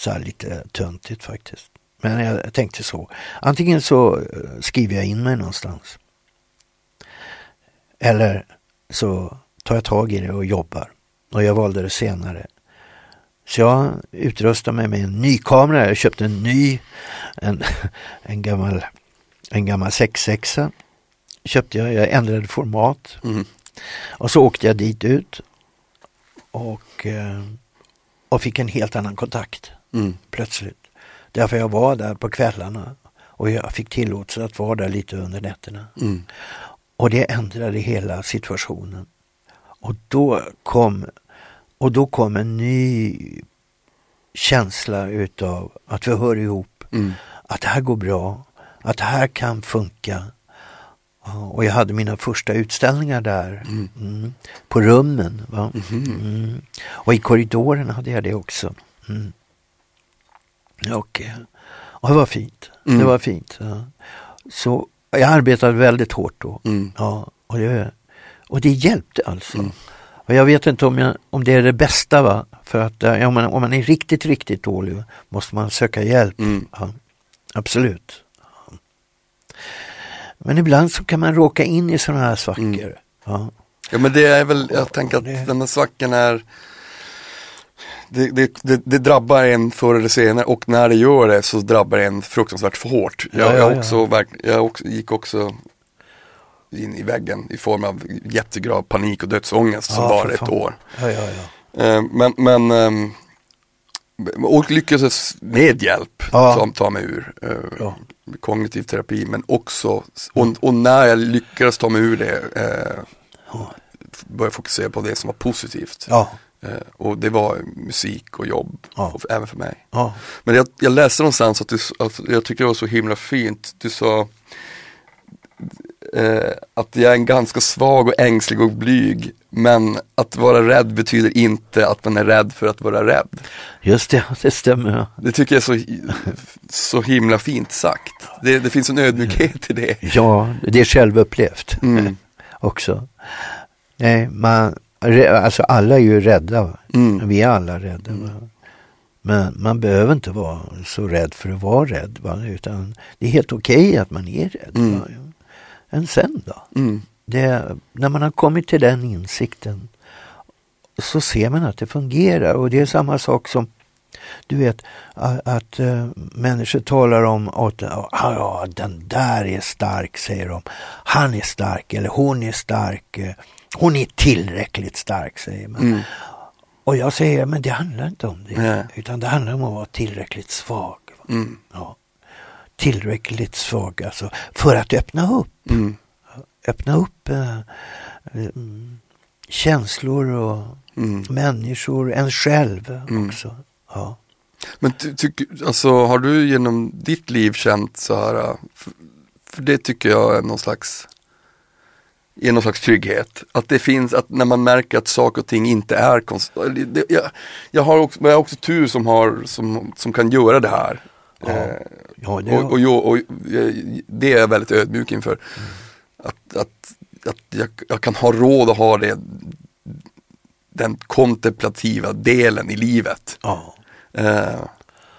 Så här lite töntigt faktiskt. Men jag tänkte så. Antingen så eh, skriver jag in mig någonstans. Eller så tar jag tag i det och jobbar. Och jag valde det senare. Så jag utrustade mig med en ny kamera. Jag köpte en ny, en, en gammal, en gammal 6 Köpte jag, jag ändrade format. Mm. Och så åkte jag dit ut. Och, eh, och fick en helt annan kontakt Mm. plötsligt. Därför jag var där på kvällarna. Och jag fick tillåtelse att vara där lite under nätterna. Mm. Och det ändrade hela situationen. Och då kom, och då kom en ny känsla utav att vi hör ihop. Mm. Att det här går bra. Att det här kan funka. Och jag hade mina första utställningar där. Mm. Mm. På rummen. Va? Mhm. Mm. Och i korridoren hade jag det också. Mm. Och, eh, och det var fint. Mm. Det var fint. Ja. Så jag arbetade väldigt hårt då. Mm. Ja, och, det, och det hjälpte alltså. Mm. Och jag vet inte om, jag, om det är det bästa va. För att eh, om man, om man är riktigt, riktigt dålig måste man söka hjälp. Mm. Ja, absolut. Ja. Men ibland så kan man råka in i sådana här svackor. Mm. Ja. Ja men det är väl, jag tänker att det- den här svackan är det, det, det, det drabbar en förr eller senare och när det gör det så drabbar det en fruktansvärt för hårt. Jag, Ja, ja, jag, ja. också, verk- jag också, gick också in i väggen i form av jättegrav panik och dödsångest som var ett år. Eh, Men, men ehm, och lyckades med hjälp Ja. ta, mig ur eh, kognitiv terapi men också, och, och när jag lyckades ta mig ur det eh, Ja. började fokusera på det som var positivt. Ja, och det var musik och jobb, Ja. och, även för mig. ja. Men jag, jag läste någonstans att du, att jag tycker det var så himla fint, du sa eh, att jag är en ganska svag och ängslig och blyg, men att vara rädd betyder inte att man är rädd för att vara rädd. Just det, det stämmer. ja. Det tycker jag är så, så himla fint sagt. Det, det finns en ödmjukhet i det. Ja, det är självupplevt Mm. också. Nej, man, alltså alla är ju rädda. Mm. Vi är alla rädda. Va? Men man behöver inte vara så rädd för att vara rädd. Va? Utan det är helt okej att man är rädd. Mm. Än sen då? Mm. Det, när man har kommit till den insikten så ser man att det fungerar. Och det är samma sak som Du vet att, att uh, människor talar om att den där är stark, säger de. Han är stark eller hon är stark. Hon är tillräckligt stark, säger man. Mm. Och jag säger, men det handlar inte om det. Nej. Utan det handlar om att vara tillräckligt svag. Mm. Ja. Tillräckligt svag alltså, för att öppna upp. Mm. Öppna upp äh, känslor och mm. människor, en själv mm. också. Ja. Men ty, ty, alltså, har du genom ditt liv känt så här, för, för det tycker jag är någon slags ger någon slags trygghet. Att det finns, att när man märker att saker och ting inte är konstant. Jag, jag, har också, jag har också tur som, har, som, som kan göra det här. Ja. Eh, ja, det och, och, och, och, det är jag väldigt ödmjuk inför. Mm. Att, att, att jag, jag, kan ha råd att ha det, den kontemplativa delen i livet. Ja. Eh,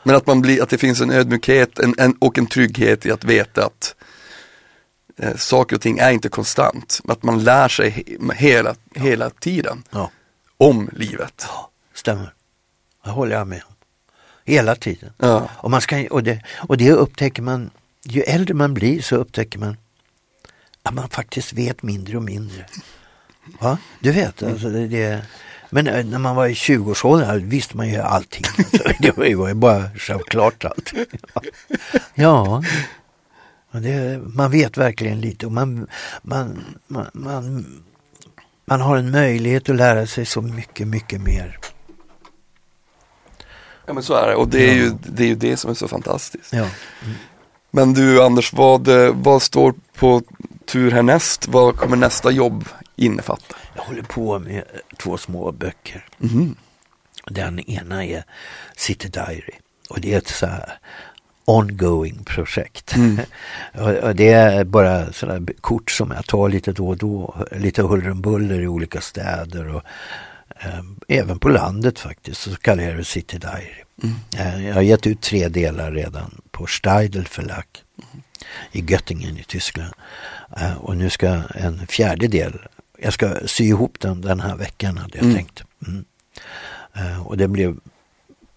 men att, man blir, att det finns en ödmjukhet en, en, och en trygghet i att veta att eh, saker och ting är inte konstant. Att man lär sig he hela, ja. hela tiden ja. om livet. Ja, stämmer. Det håller jag med om. Hela tiden. Ja. Och, man ska, och, det, och det upptäcker man, ju äldre man blir så upptäcker man att man faktiskt vet mindre och mindre. Va? Du vet, alltså det, det men eh, när man var i 20-årsåldern visste man ju allting. det var ju bara självklart allt. Ja, det, man vet verkligen lite och man, man, man, man, man har en möjlighet att lära sig så mycket, mycket mer. Ja men så är det och det är, ju, det är ju det som är så fantastiskt. Ja. Mm. Men du Anders, vad, eh, vad står på tur härnäst? Vad kommer nästa jobb innefatta? Jag håller på med två små böcker. Mm. Den ena är City Diary och det är ett så här ongoing projekt. Mm. det är bara sådana kort som jag tar lite då och då, lite huller om buller i olika städer och eh, även på landet faktiskt, så kallar jag det City Diary. Mm. Eh, jag har gett ut tre delar redan på Steidel förlag mm. i Göttingen i Tyskland. Eh, och nu ska en fjärde del, jag ska sy ihop den den här veckan hade jag mm. tänkt. Mm. Eh, och det blev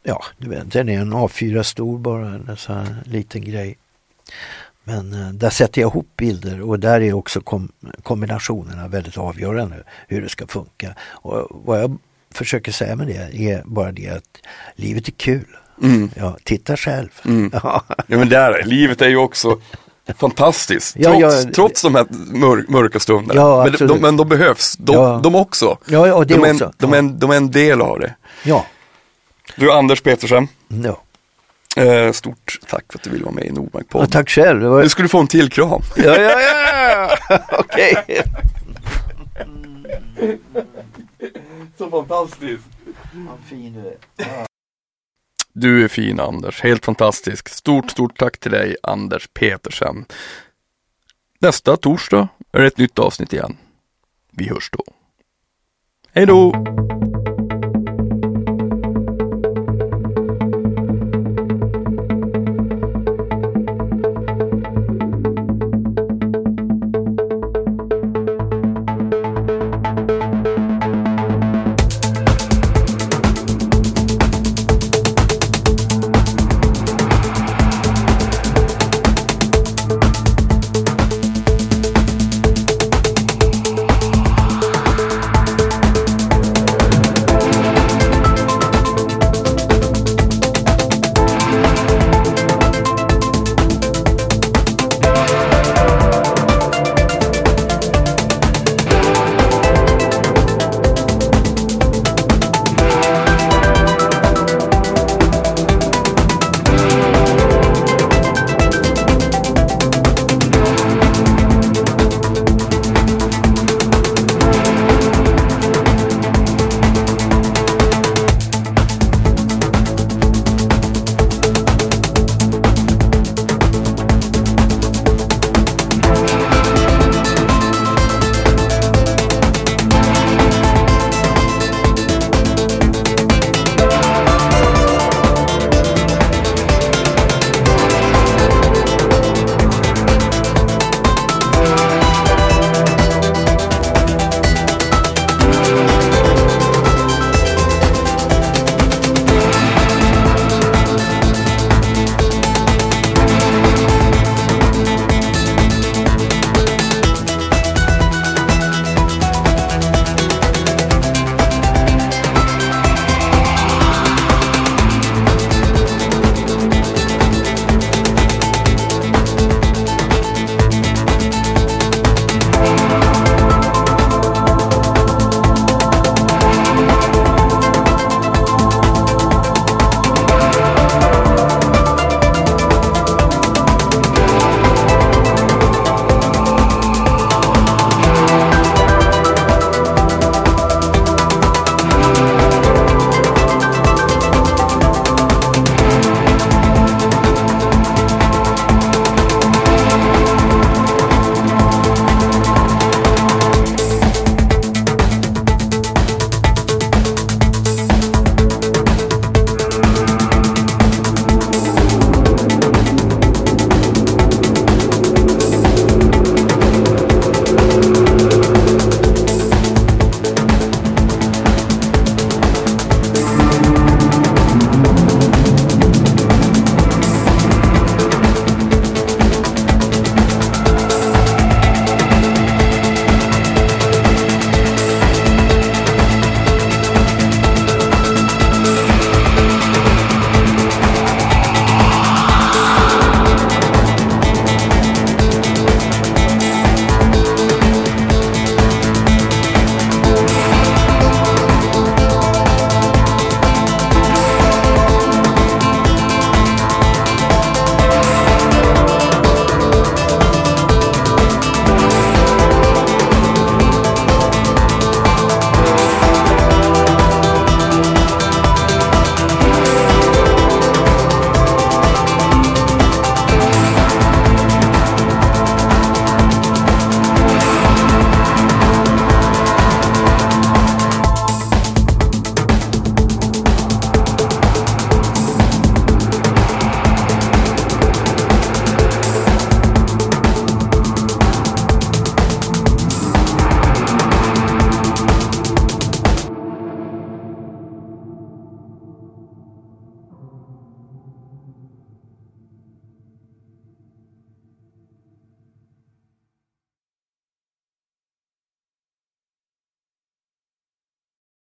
ja, du vet, den är en A4 stor bara, en sån här liten grej. Men eh, där sätter jag ihop bilder och där är också kom, kombinationerna väldigt avgörande hur det ska funka. Och vad jag försöker säga med det är bara det att livet är kul. Mm. Ja, titta själv. Mm. Ja. ja men där, livet är ju också fantastiskt. Trots, ja, trots de här mör, mörka stunderna. Ja, men, de, men de behövs, de, de också. Ja, ja, det de, är också. En, de, är en, de är en del av det. Ja, du Anders Petersen. Ja. Eh, stort tack för att du ville vara med i Nordmark-podden. Ja, tack själv. Var... Nu ska du få en till kram. ja, ja, ja, okej. Så fantastiskt. Vad fin du är. Ja. Du är fin Anders, helt fantastisk. Stort, stort tack till dig Anders Petersen. Nästa torsdag är det ett nytt avsnitt igen. Vi hörs då. Hej då!